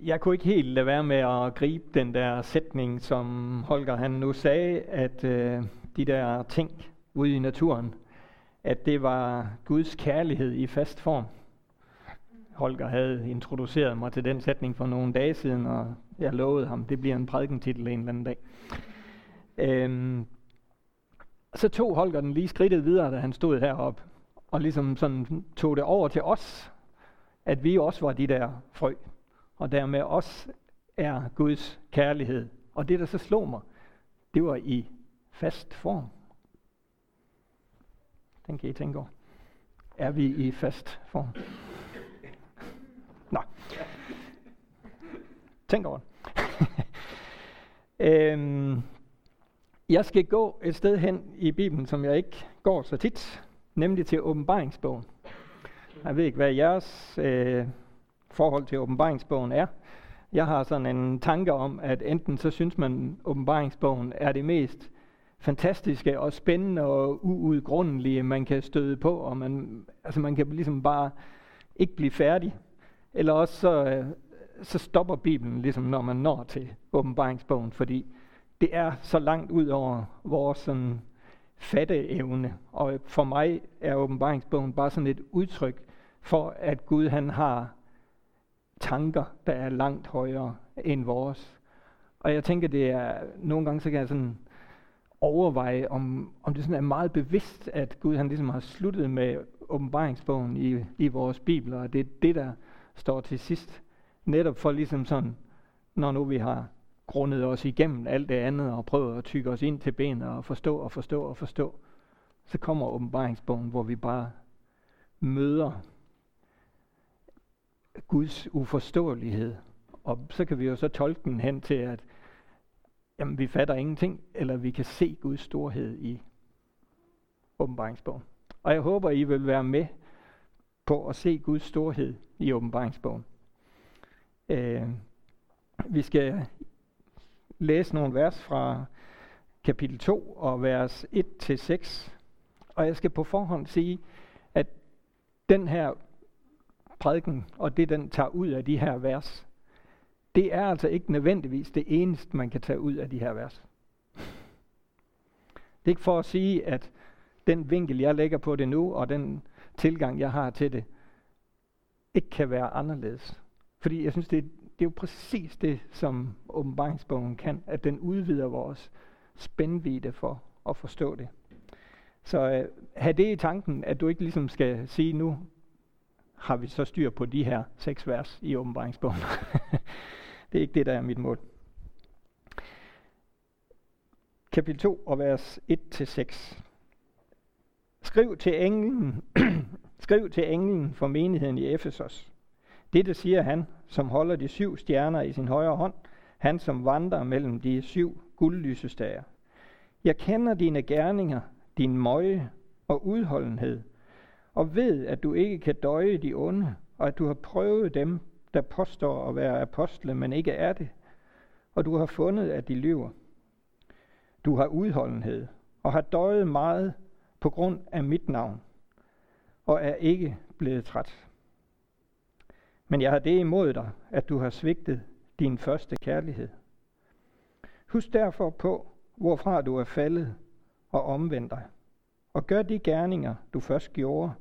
jeg kunne ikke helt lade være med at gribe den der sætning, som Holger han nu sagde, at øh, de der ting ude i naturen, at det var Guds kærlighed i fast form. Holger havde introduceret mig til den sætning for nogle dage siden, og jeg lovede ham, det bliver en prædikentitel en eller anden dag. Øhm, så tog Holger den lige skridtet videre, da han stod heroppe, og ligesom sådan tog det over til os, at vi også var de der frø, og dermed også er Guds kærlighed. Og det, der så slog mig, det var i fast form. Den kan I tænke over. Er vi i fast form? Nå. Tænk over det. øhm, jeg skal gå et sted hen i Bibelen, som jeg ikke går så tit, nemlig til åbenbaringsbogen. Jeg ved ikke, hvad jeres øh, forhold til åbenbaringsbogen er. Jeg har sådan en tanke om, at enten så synes man, åbenbaringsbogen er det mest fantastiske og spændende og uudgrundelige, man kan støde på, og man, altså man kan ligesom bare ikke blive færdig. Eller også så, øh, så stopper Bibelen, ligesom når man når til åbenbaringsbogen, fordi det er så langt ud over vores sådan, fatteevne. Og for mig er åbenbaringsbogen bare sådan et udtryk for, at Gud han har tanker, der er langt højere end vores. Og jeg tænker, det er, nogle gange så kan jeg sådan overveje, om, om det sådan er meget bevidst, at Gud han ligesom har sluttet med åbenbaringsbogen i, i vores bibler, og det er det, der står til sidst. Netop for ligesom sådan, når nu vi har grundet os igennem alt det andet, og prøvet at tykke os ind til benet, og forstå og forstå og forstå, så kommer åbenbaringsbogen, hvor vi bare møder Guds uforståelighed. Og så kan vi jo så tolke den hen til, at jamen, vi fatter ingenting, eller vi kan se Guds storhed i åbenbaringsbogen. Og jeg håber, I vil være med på at se Guds storhed i åbenbaringsbogen. Øh, vi skal læse nogle vers fra kapitel 2 og vers 1-6. Og jeg skal på forhånd sige, at den her prædiken og det, den tager ud af de her vers, det er altså ikke nødvendigvis det eneste, man kan tage ud af de her vers. Det er ikke for at sige, at den vinkel, jeg lægger på det nu, og den tilgang, jeg har til det, ikke kan være anderledes. Fordi jeg synes, det, det er jo præcis det, som åbenbaringsbogen kan, at den udvider vores spændvidde for at forstå det. Så øh, have det i tanken, at du ikke ligesom skal sige, nu har vi så styr på de her seks vers i åbenbaringsbogen. det er ikke det, der er mit mål. Kapitel 2 og vers 1-6. Skriv til englen, skriv til englen for menigheden i Efesos. Dette siger han, som holder de syv stjerner i sin højre hånd, han som vandrer mellem de syv guldlysestager. Jeg kender dine gerninger, din møje og udholdenhed, og ved, at du ikke kan døje de onde, og at du har prøvet dem, der påstår at være apostle, men ikke er det, og du har fundet, at de lyver. Du har udholdenhed, og har døjet meget på grund af mit navn, og er ikke blevet træt. Men jeg har det imod dig, at du har svigtet din første kærlighed. Husk derfor på, hvorfra du er faldet, og omvend dig. Og gør de gerninger, du først gjorde,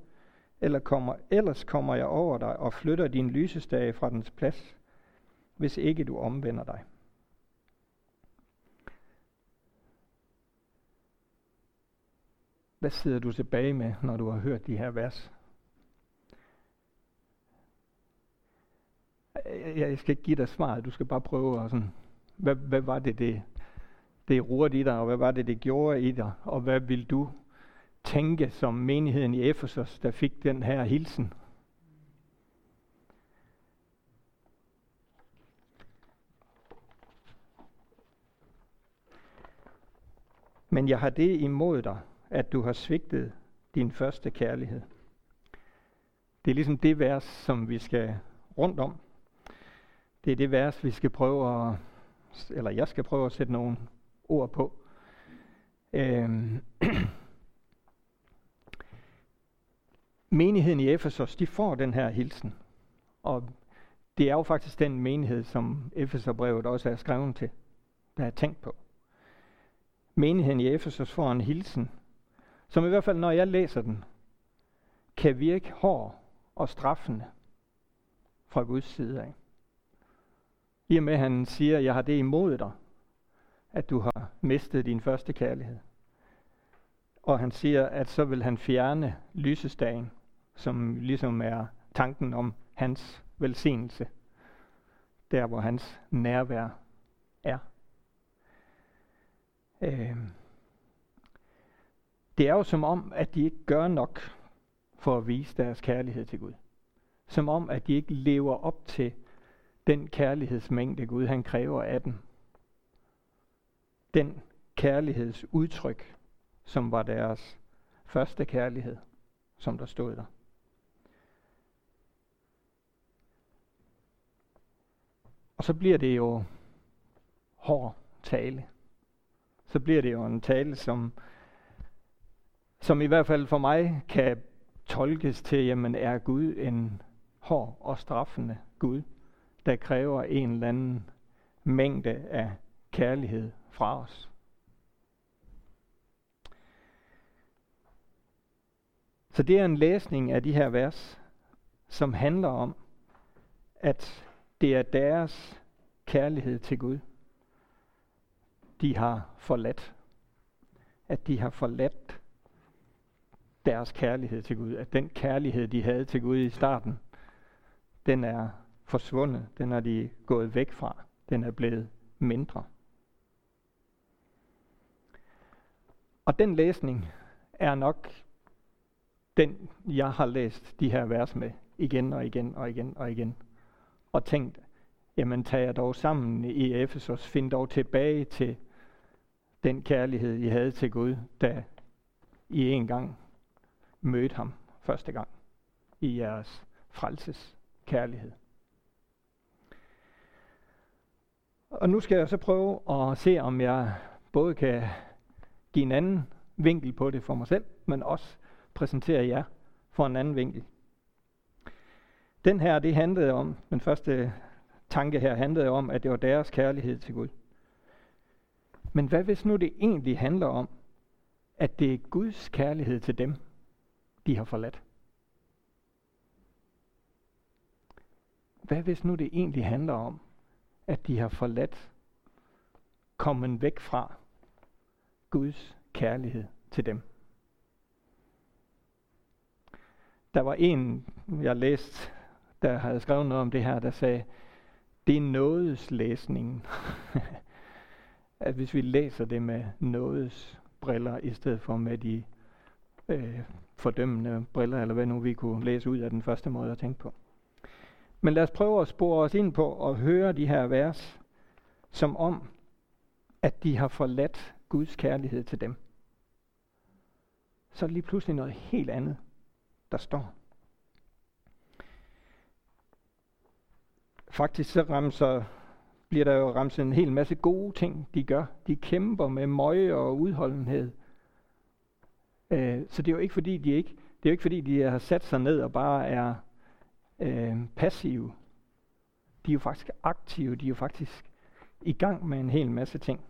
eller kommer, ellers kommer jeg over dig og flytter din lysestage fra dens plads, hvis ikke du omvender dig. Hvad sidder du tilbage med, når du har hørt de her vers? Jeg skal ikke give dig svaret, du skal bare prøve at sådan, hvad, hvad var det, det, det rurte i dig, og hvad var det, det gjorde i dig, og hvad vil du tænke som menigheden i Efesos, der fik den her hilsen. Men jeg har det imod dig, at du har svigtet din første kærlighed. Det er ligesom det vers, som vi skal rundt om. Det er det vers, vi skal prøve at, eller jeg skal prøve at sætte nogle ord på. Øhm. menigheden i Efesos, de får den her hilsen. Og det er jo faktisk den menighed, som Efeserbrevet også er skrevet til, der er tænkt på. Menigheden i Efesos får en hilsen, som i hvert fald, når jeg læser den, kan virke hård og straffende fra Guds side af. I og med, at han siger, jeg har det imod dig, at du har mistet din første kærlighed. Og han siger, at så vil han fjerne lysestagen, som ligesom er tanken om hans velsignelse. Der, hvor hans nærvær er. Øh. Det er jo som om, at de ikke gør nok for at vise deres kærlighed til Gud. Som om, at de ikke lever op til den kærlighedsmængde, Gud han kræver af dem. Den kærlighedsudtryk, som var deres første kærlighed, som der stod der. Og så bliver det jo hård tale. Så bliver det jo en tale, som, som i hvert fald for mig kan tolkes til, jamen er Gud en hård og straffende Gud, der kræver en eller anden mængde af kærlighed fra os. Så det er en læsning af de her vers, som handler om, at det er deres kærlighed til Gud, de har forladt. At de har forladt deres kærlighed til Gud. At den kærlighed, de havde til Gud i starten, den er forsvundet. Den er de gået væk fra. Den er blevet mindre. Og den læsning er nok den, jeg har læst de her vers med igen og igen og igen og igen. Og tænkt, jamen tag jer dog sammen i Efesos, find dog tilbage til den kærlighed, I havde til Gud, da I en gang mødte ham første gang i jeres frelses kærlighed. Og nu skal jeg så prøve at se, om jeg både kan give en anden vinkel på det for mig selv, men også præsentere jer for en anden vinkel. Den her, det handlede om, den første tanke her handlede om, at det var deres kærlighed til Gud. Men hvad hvis nu det egentlig handler om, at det er Guds kærlighed til dem, de har forladt? Hvad hvis nu det egentlig handler om, at de har forladt, kommet væk fra Guds kærlighed til dem? Der var en, jeg læste, der havde skrevet noget om det her, der sagde, det er nådeslæsningen. at hvis vi læser det med nådes briller, i stedet for med de øh, fordømmende briller, eller hvad nu vi kunne læse ud af den første måde at tænke på. Men lad os prøve at spore os ind på at høre de her vers, som om, at de har forladt Guds kærlighed til dem. Så er det lige pludselig noget helt andet, der står. Faktisk så ramser bliver der jo ramset en hel masse gode ting, de gør. De kæmper med møje og udholdenhed. Øh, så det er jo ikke fordi, de ikke, det er jo ikke fordi, de har sat sig ned og bare er øh, passive. De er jo faktisk aktive, de er jo faktisk i gang med en hel masse ting.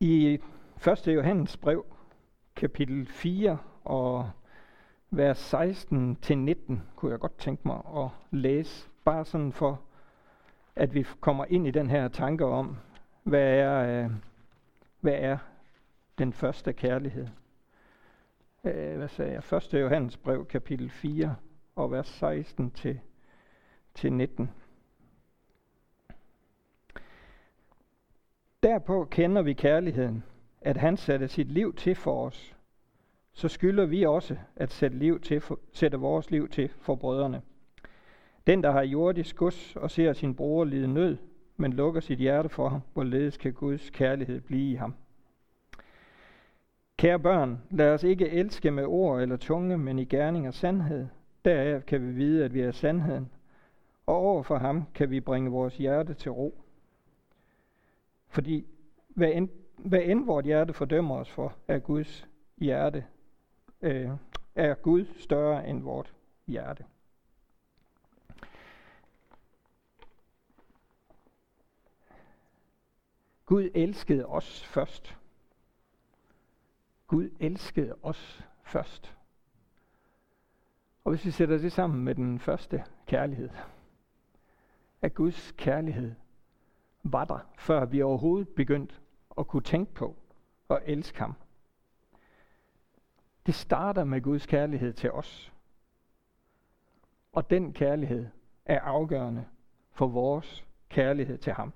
I 1. Johannes brev, kapitel 4 og vers 16-19, kunne jeg godt tænke mig at læse bare sådan for, at vi kommer ind i den her tanke om, hvad er, øh, hvad er den første kærlighed. Øh, hvad sagde jeg? 1. Johannes brev, kapitel 4, og vers 16 til, til 19. Derpå kender vi kærligheden, at han satte sit liv til for os. Så skylder vi også at sætte, liv til for, sætte vores liv til for brødrene. Den, der har jordisk gods og ser sin bror lide nød, men lukker sit hjerte for ham, hvorledes kan Guds kærlighed blive i ham. Kære børn, lad os ikke elske med ord eller tunge, men i gerning og sandhed. Deraf kan vi vide, at vi er sandheden, og over for ham kan vi bringe vores hjerte til ro. Fordi hvad end, hvad end vort hjerte fordømmer os for, er Guds hjerte, øh, er Gud større end vort hjerte. Gud elskede os først. Gud elskede os først. Og hvis vi sætter det sammen med den første kærlighed, at Guds kærlighed var der, før vi overhovedet begyndte at kunne tænke på og elske ham, det starter med Guds kærlighed til os. Og den kærlighed er afgørende for vores kærlighed til ham.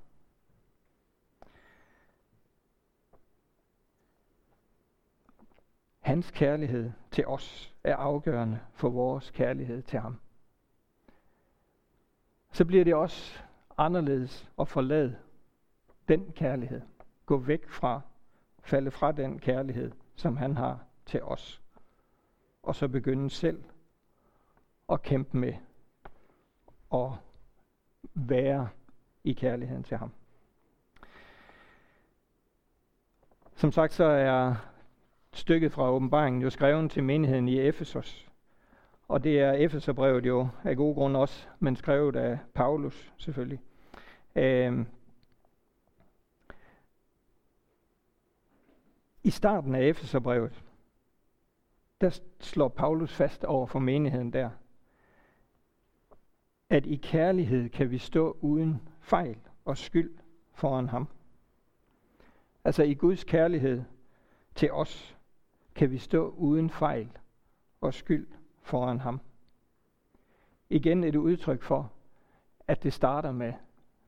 Hans kærlighed til os er afgørende for vores kærlighed til ham. Så bliver det også anderledes at forlade den kærlighed. Gå væk fra, falde fra den kærlighed, som han har til os. Og så begynde selv at kæmpe med og være i kærligheden til ham. Som sagt, så er stykket fra åbenbaringen jo skrevet til menigheden i Efesos. Og det er Efeserbrevet jo af gode grunde også, men skrevet af Paulus selvfølgelig. Øhm. I starten af Efeserbrevet, der slår Paulus fast over for menigheden der, at i kærlighed kan vi stå uden fejl og skyld foran ham. Altså i Guds kærlighed til os kan vi stå uden fejl og skyld foran ham. Igen et udtryk for, at det starter med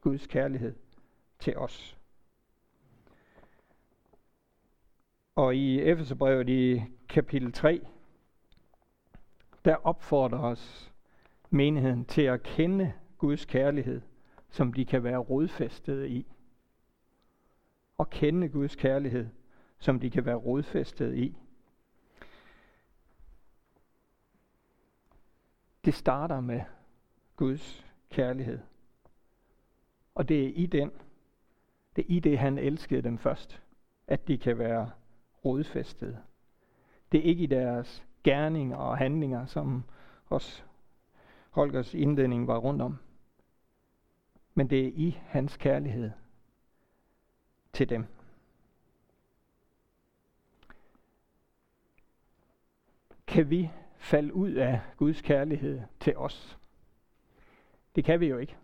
Guds kærlighed til os. Og i Efeserbrevet i kapitel 3, der opfordrer os menigheden til at kende Guds kærlighed, som de kan være rodfæstet i. Og kende Guds kærlighed, som de kan være rodfæstet i. Det starter med Guds kærlighed. Og det er i den, det er i det, han elskede dem først, at de kan være rodfæstet. Det er ikke i deres gerninger og handlinger, som også Holgers indledning var rundt om. Men det er i hans kærlighed til dem. Kan vi falde ud af Guds kærlighed til os? Det kan vi jo ikke.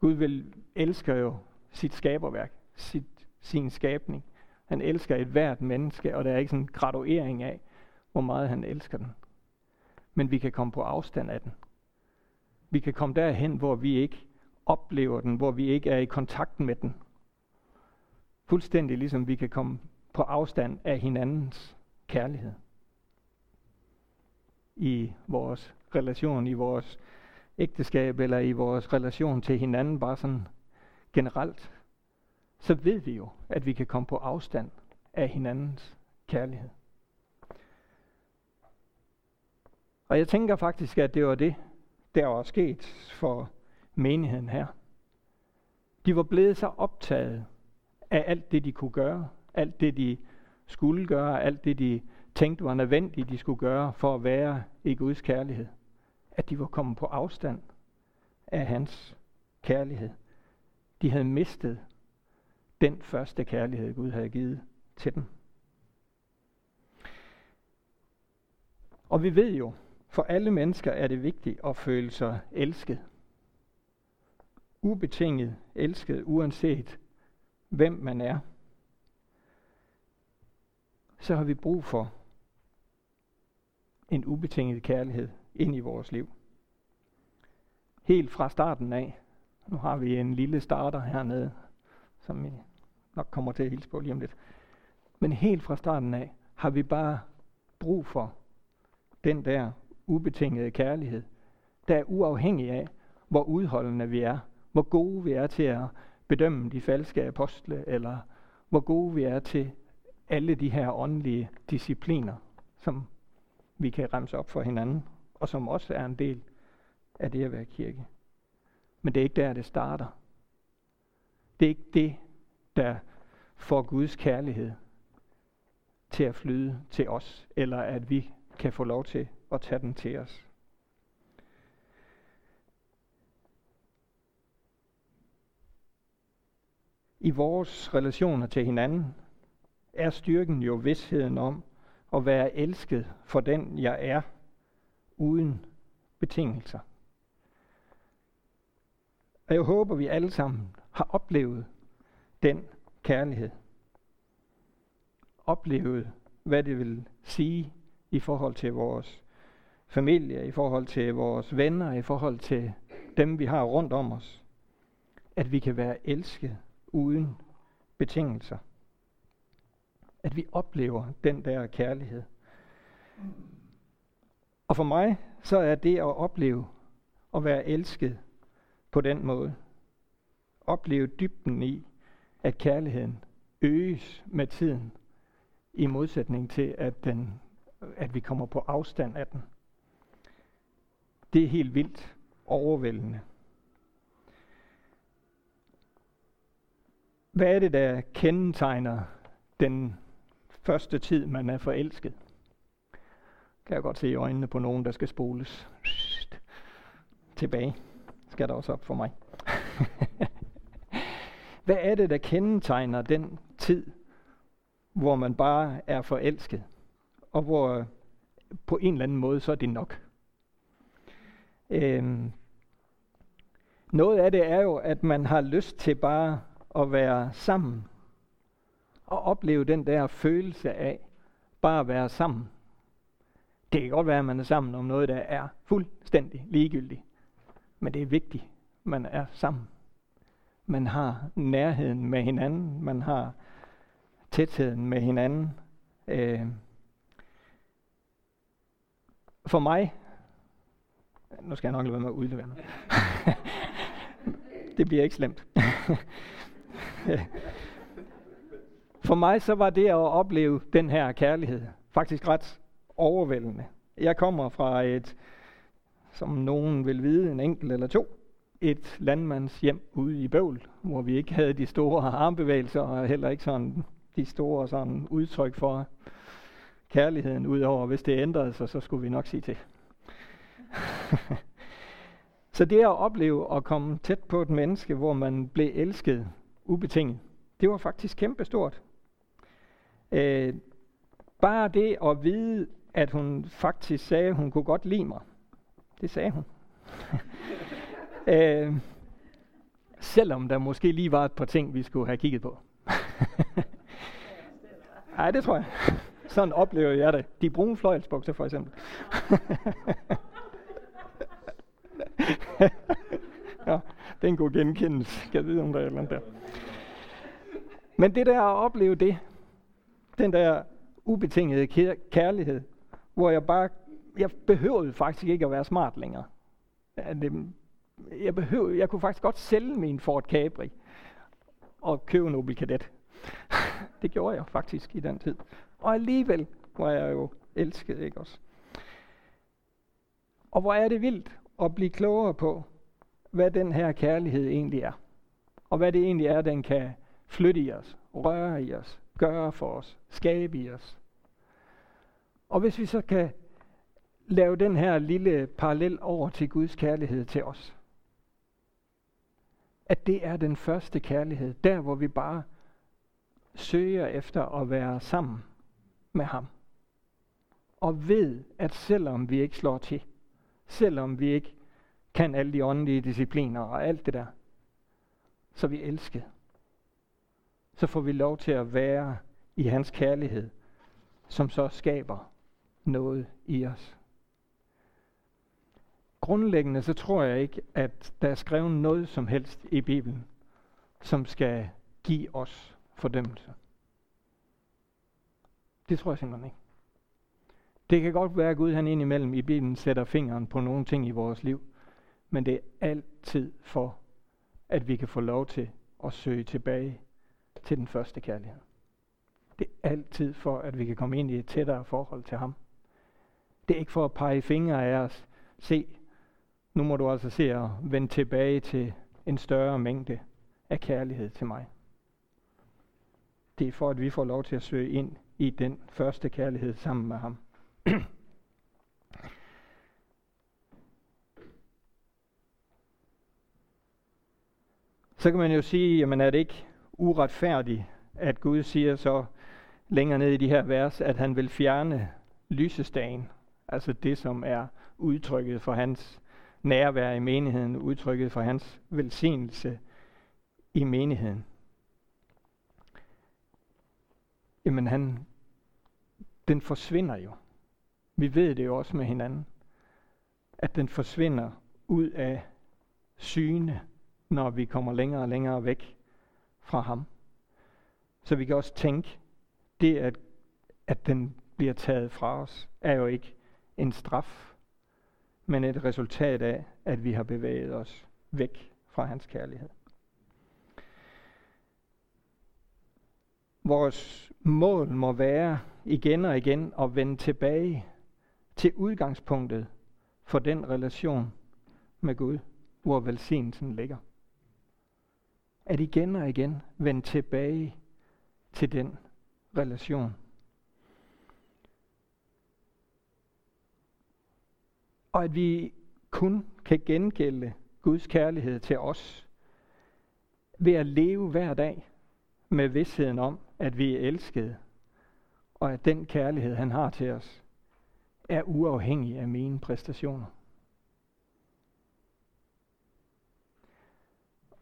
Gud vil elsker jo sit skaberværk, sit, sin skabning. Han elsker et hvert menneske, og der er ikke sådan en graduering af, hvor meget han elsker den. Men vi kan komme på afstand af den. Vi kan komme derhen, hvor vi ikke oplever den, hvor vi ikke er i kontakt med den. Fuldstændig ligesom vi kan komme på afstand af hinandens kærlighed. I vores relation, i vores ægteskab eller i vores relation til hinanden, bare sådan generelt, så ved vi jo, at vi kan komme på afstand af hinandens kærlighed. Og jeg tænker faktisk, at det var det, der var sket for menigheden her. De var blevet så optaget af alt det, de kunne gøre, alt det, de skulle gøre, alt det, de tænkte var nødvendigt, de skulle gøre for at være i Guds kærlighed, at de var kommet på afstand af hans kærlighed. De havde mistet den første kærlighed, Gud havde givet til dem. Og vi ved jo, for alle mennesker er det vigtigt at føle sig elsket. Ubetinget elsket, uanset hvem man er. Så har vi brug for en ubetinget kærlighed ind i vores liv. Helt fra starten af. Nu har vi en lille starter hernede, som vi nok kommer til at hilse på lige om lidt. Men helt fra starten af har vi bare brug for den der ubetingede kærlighed, der er uafhængig af, hvor udholdende vi er, hvor gode vi er til at bedømme de falske apostle, eller hvor gode vi er til alle de her åndelige discipliner, som vi kan remse op for hinanden, og som også er en del af det at være kirke. Men det er ikke der, det starter. Det er ikke det, der får Guds kærlighed til at flyde til os, eller at vi kan få lov til at tage den til os. i vores relationer til hinanden, er styrken jo vidsheden om at være elsket for den, jeg er, uden betingelser. Og jeg håber, vi alle sammen har oplevet den kærlighed. Oplevet, hvad det vil sige i forhold til vores familie, i forhold til vores venner, i forhold til dem, vi har rundt om os. At vi kan være elsket uden betingelser. At vi oplever den der kærlighed. Og for mig, så er det at opleve at være elsket på den måde. Opleve dybden i, at kærligheden øges med tiden, i modsætning til, at, den, at vi kommer på afstand af den. Det er helt vildt overvældende. Hvad er det, der kendetegner den første tid, man er forelsket? Kan jeg godt se i øjnene på nogen, der skal spoles. Tilbage skal der også op for mig. Hvad er det, der kendetegner den tid, hvor man bare er forelsket, og hvor på en eller anden måde, så er det nok? Øhm, noget af det er jo, at man har lyst til bare at være sammen, og opleve den der følelse af bare at være sammen. Det kan godt være, at man er sammen om noget, der er fuldstændig ligegyldigt. Men det er vigtigt, man er sammen. Man har nærheden med hinanden. Man har tætheden med hinanden. Øh. For mig, nu skal jeg nok lade være med at udlevere det bliver ikke slemt. For mig så var det at opleve den her kærlighed faktisk ret overvældende. Jeg kommer fra et, som nogen vil vide, en enkelt eller to, et landmands hjem ude i Bøvl, hvor vi ikke havde de store armbevægelser og heller ikke sådan de store sådan udtryk for kærligheden, udover hvis det ændrede sig, så skulle vi nok sige til. så det at opleve at komme tæt på et menneske, hvor man blev elsket ubetinget, det var faktisk kæmpestort. Øh, bare det at vide, at hun faktisk sagde, at hun kunne godt lide mig. Det sagde hun. øh, selvom der måske lige var et par ting, vi skulle have kigget på. Nej, det tror jeg. Sådan oplever jeg det. De brune fløjelsbukser for eksempel. ja, den god genkendelse. Kan jeg vide, om der er eller der. Men det der at opleve det, den der ubetingede kærlighed, hvor jeg bare, jeg behøvede faktisk ikke at være smart længere. Jeg, behøvede, jeg kunne faktisk godt sælge min Ford Capri og købe en Opel Kadett. det gjorde jeg faktisk i den tid. Og alligevel var jeg jo elsket, ikke også? Og hvor er det vildt at blive klogere på, hvad den her kærlighed egentlig er. Og hvad det egentlig er, den kan flytte i os, røre i os, gøre for os, skabe i os. Og hvis vi så kan lave den her lille parallel over til Guds kærlighed til os. At det er den første kærlighed, der hvor vi bare søger efter at være sammen med ham. Og ved, at selvom vi ikke slår til, selvom vi ikke kan alle de åndelige discipliner og alt det der, så vi elsket. Så får vi lov til at være i hans kærlighed, som så skaber noget i os. Grundlæggende så tror jeg ikke, at der er skrevet noget som helst i Bibelen, som skal give os fordømmelse. Det tror jeg simpelthen ikke. Det kan godt være, at Gud han indimellem i Bibelen sætter fingeren på nogle ting i vores liv, men det er altid for, at vi kan få lov til at søge tilbage til den første kærlighed. Det er altid for, at vi kan komme ind i et tættere forhold til ham. Det er ikke for at pege fingre af os. Se, nu må du altså se at vende tilbage til en større mængde af kærlighed til mig. Det er for, at vi får lov til at søge ind i den første kærlighed sammen med ham. Så kan man jo sige, jamen er det ikke uretfærdig, at Gud siger så længere ned i de her vers, at han vil fjerne lysestagen, altså det, som er udtrykket for hans nærvær i menigheden, udtrykket for hans velsignelse i menigheden. Jamen han, den forsvinder jo. Vi ved det jo også med hinanden, at den forsvinder ud af syne, når vi kommer længere og længere væk fra ham. Så vi kan også tænke, det at, at den bliver taget fra os, er jo ikke en straf, men et resultat af, at vi har bevæget os væk fra hans kærlighed. Vores mål må være igen og igen at vende tilbage til udgangspunktet for den relation med Gud, hvor velsignelsen ligger. At igen og igen vende tilbage til den relation. Og at vi kun kan gengælde Guds kærlighed til os ved at leve hver dag med vidsheden om, at vi er elskede, og at den kærlighed, han har til os, er uafhængig af mine præstationer.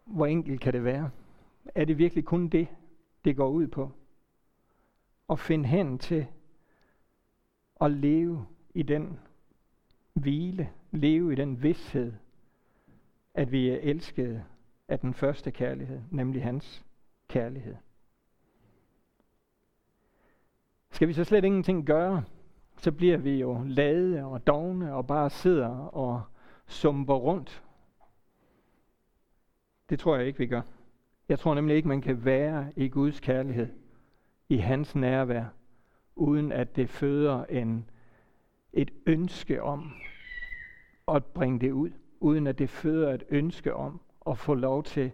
Hvor enkelt kan det være? Er det virkelig kun det, det går ud på? At finde hen til at leve i den hvile, leve i den vidshed, at vi er elskede af den første kærlighed, nemlig hans kærlighed. Skal vi så slet ingenting gøre, så bliver vi jo lade og dogne og bare sidder og sumper rundt. Det tror jeg ikke, vi gør. Jeg tror nemlig ikke, man kan være i Guds kærlighed, i hans nærvær, uden at det føder en, et ønske om at bringe det ud, uden at det føder et ønske om at få lov til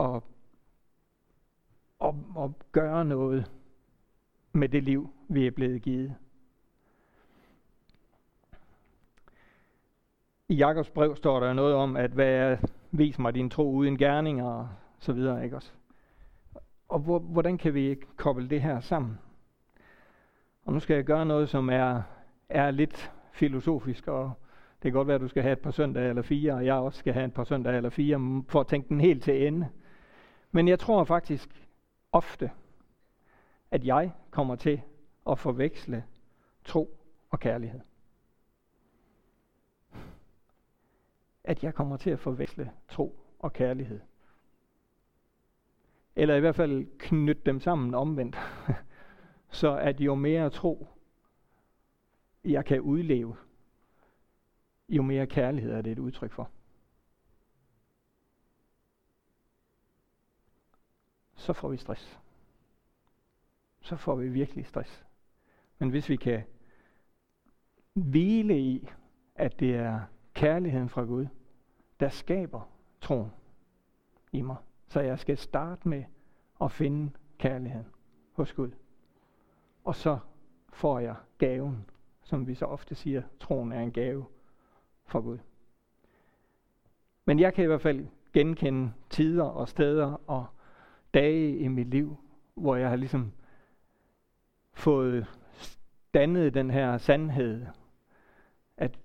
at, at, at gøre noget med det liv, vi er blevet givet. I Jakobs brev står der noget om, at hvad er, vis mig din tro uden gerninger og så videre, ikke også? Og hvor, hvordan kan vi koble det her sammen? Og nu skal jeg gøre noget, som er, er lidt filosofisk, og kan godt være, at du skal have et par søndage eller fire, og jeg også skal have et par søndage eller fire, mm, for at tænke den helt til ende. Men jeg tror faktisk ofte, at jeg kommer til at forveksle tro og kærlighed. At jeg kommer til at forveksle tro og kærlighed. Eller i hvert fald knytte dem sammen omvendt. Så at jo mere tro jeg kan udleve, jo mere kærlighed er det et udtryk for. Så får vi stress så får vi virkelig stress. Men hvis vi kan hvile i, at det er kærligheden fra Gud, der skaber troen i mig, så jeg skal starte med at finde kærligheden hos Gud. Og så får jeg gaven, som vi så ofte siger, troen er en gave for Gud. Men jeg kan i hvert fald genkende tider og steder og dage i mit liv, hvor jeg har ligesom fået dannet den her sandhed, at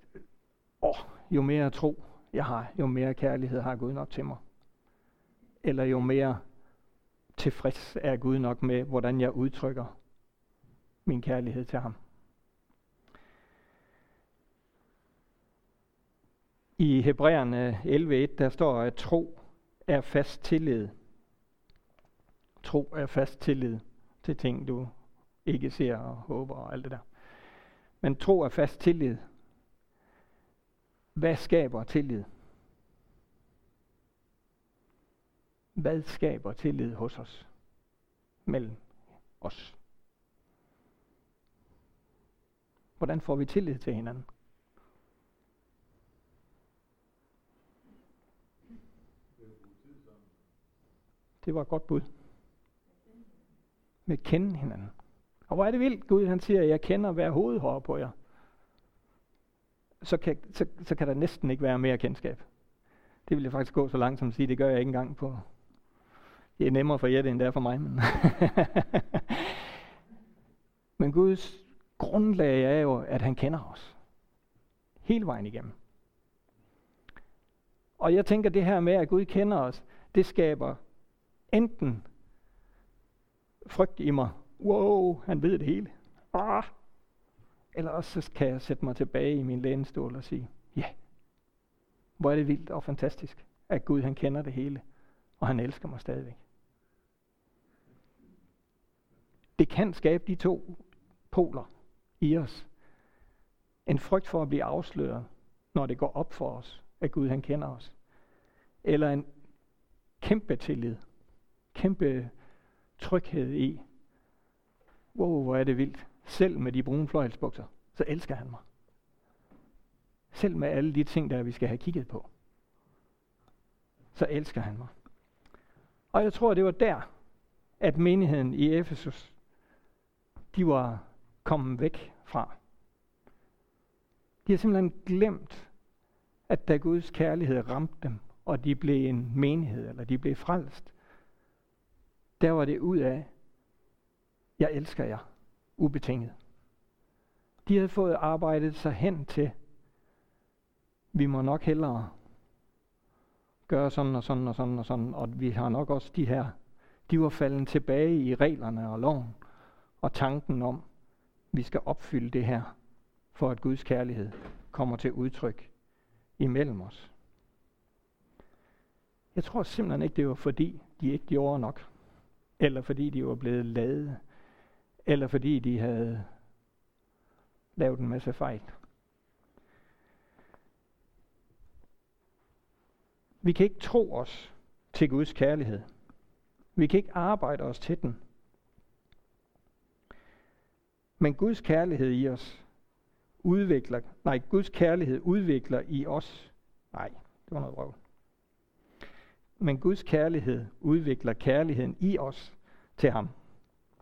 åh, jo mere tro jeg har, jo mere kærlighed har Gud nok til mig. Eller jo mere tilfreds er Gud nok med, hvordan jeg udtrykker min kærlighed til ham. I Hebræerne 11.1, der står, at tro er fast tillid. Tro er fast tillid til ting, du ikke ser og håber og alt det der. Men tro er fast tillid. Hvad skaber tillid? Hvad skaber tillid hos os? Mellem os. Hvordan får vi tillid til hinanden? Det var et godt bud. Med at kende hinanden. Og hvor er det vildt, Gud han siger, jeg kender hver hovedhår på jer. Så kan, så, så kan der næsten ikke være mere kendskab. Det vil jeg faktisk gå så langt som at sige, det gør jeg ikke engang på Det er nemmere for jer, end det er for mig. Men, men Guds grundlag er jo, at han kender os. Hele vejen igennem. Og jeg tænker, det her med, at Gud kender os, det skaber enten frygt i mig. Wow, han ved det hele. Ah. Eller også så kan jeg sætte mig tilbage i min lænestol og sige, ja, yeah. hvor er det vildt og fantastisk, at Gud han kender det hele, og han elsker mig stadigvæk. Det kan skabe de to poler i os. En frygt for at blive afsløret, når det går op for os, at Gud han kender os. Eller en kæmpe tillid, kæmpe tryghed i, wow, hvor er det vildt. Selv med de brune fløjelsbukser, så elsker han mig. Selv med alle de ting, der vi skal have kigget på, så elsker han mig. Og jeg tror, det var der, at menigheden i Efesus, de var kommet væk fra. De har simpelthen glemt, at da Guds kærlighed ramte dem, og de blev en menighed, eller de blev frelst, der var det ud af, jeg elsker jer, ubetinget. De havde fået arbejdet sig hen til, vi må nok hellere gøre sådan og sådan og sådan og sådan, og vi har nok også de her, de var faldet tilbage i reglerne og loven, og tanken om, vi skal opfylde det her, for at Guds kærlighed kommer til udtryk imellem os. Jeg tror simpelthen ikke, det var fordi, de ikke gjorde nok. Eller fordi de var blevet lavet. Eller fordi de havde lavet en masse fejl. Vi kan ikke tro os til Guds kærlighed. Vi kan ikke arbejde os til den. Men Guds kærlighed i os udvikler, nej, Guds kærlighed udvikler i os, nej, det var noget røv. Men Guds kærlighed udvikler kærligheden i os til ham.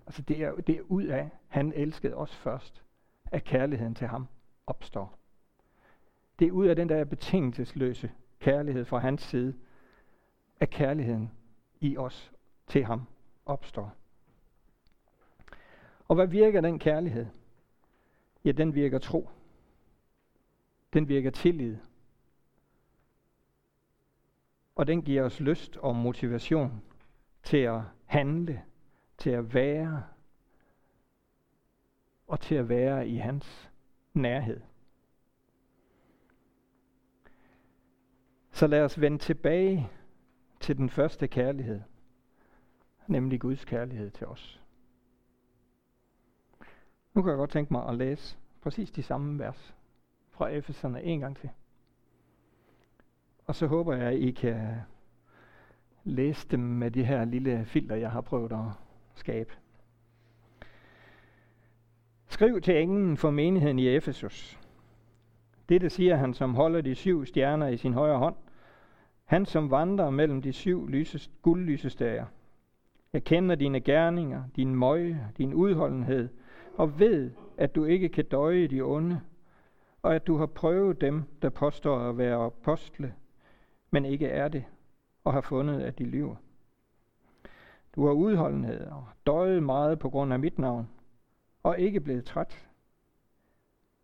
Altså det er, det er ud af, han elskede os først, at kærligheden til ham opstår. Det er ud af den der betingelsesløse kærlighed fra hans side, at kærligheden i os til ham opstår. Og hvad virker den kærlighed? Ja, den virker tro. Den virker tillid. Og den giver os lyst og motivation til at handle, til at være og til at være i hans nærhed. Så lad os vende tilbage til den første kærlighed, nemlig Guds kærlighed til os. Nu kan jeg godt tænke mig at læse præcis de samme vers fra Efeserne en gang til. Og så håber jeg, at I kan læse dem med de her lille filter, jeg har prøvet at skabe. Skriv til englen for menigheden i Efesus. Dette siger han, som holder de syv stjerner i sin højre hånd. Han, som vandrer mellem de syv lyses, guldlysestager. Jeg kender dine gerninger, din møje, din udholdenhed, og ved, at du ikke kan døje de onde, og at du har prøvet dem, der påstår at være apostle, men ikke er det, og har fundet, at de lyver. Du har udholdenhed og døjet meget på grund af mit navn, og ikke blevet træt.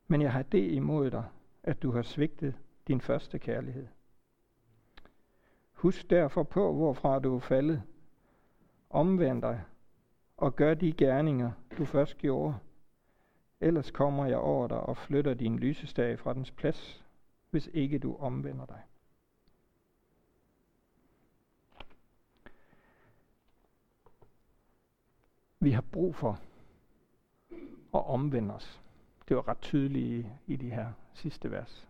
Men jeg har det imod dig, at du har svigtet din første kærlighed. Husk derfor på, hvorfra du er faldet. Omvend dig og gør de gerninger, du først gjorde. Ellers kommer jeg over dig og flytter din lysestage fra dens plads, hvis ikke du omvender dig. Vi har brug for at omvende os. Det var ret tydeligt i, i de her sidste vers.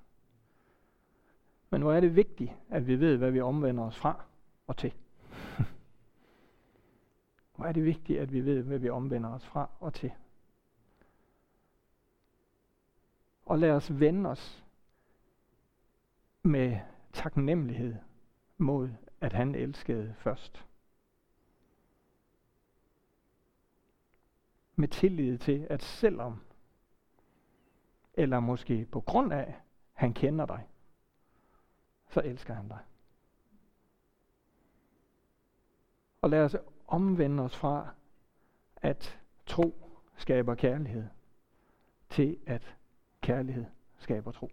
Men nu er det vigtigt, at vi ved, hvad vi omvender os fra og til. Hvor er det vigtigt, at vi ved, hvad vi omvender os fra og til. Og lad os vende os med taknemmelighed mod, at han elskede først. Med tillid til, at selvom, eller måske på grund af, han kender dig, så elsker han dig. Og lad os omvende os fra, at tro skaber kærlighed, til at kærlighed skaber tro.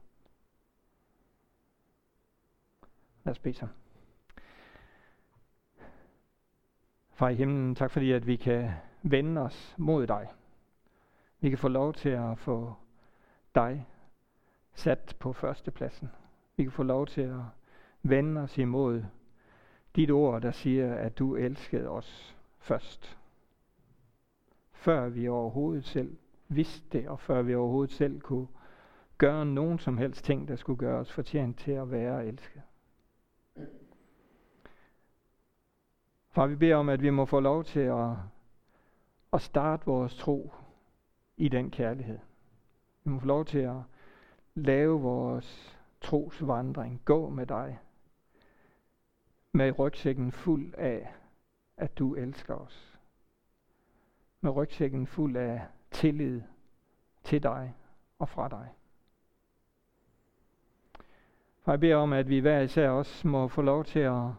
Lad os bede sammen. Far i himlen, tak fordi at vi kan vende os mod dig. Vi kan få lov til at få dig sat på førstepladsen. Vi kan få lov til at vende os imod dit ord, der siger, at du elskede os først. Før vi overhovedet selv vidste det, og før vi overhovedet selv kunne gøre nogen som helst ting, der skulle gøre os fortjent til at være elsket. Far, vi beder om, at vi må få lov til at, at starte vores tro i den kærlighed. Vi må få lov til at lave vores trosvandring, gå med dig, med rygsækken fuld af, at du elsker os. Med rygsækken fuld af tillid til dig og fra dig. For jeg beder om, at vi hver især også må få lov til at,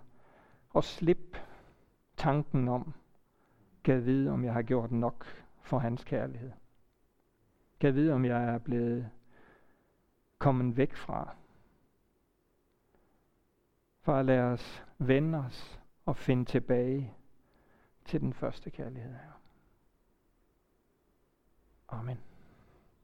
at slippe tanken om, kan vide, om jeg har gjort nok for hans kærlighed. Kan vide, om jeg er blevet kommet væk fra. For at lade os vende os og finde tilbage til den første kærlighed her. Amen.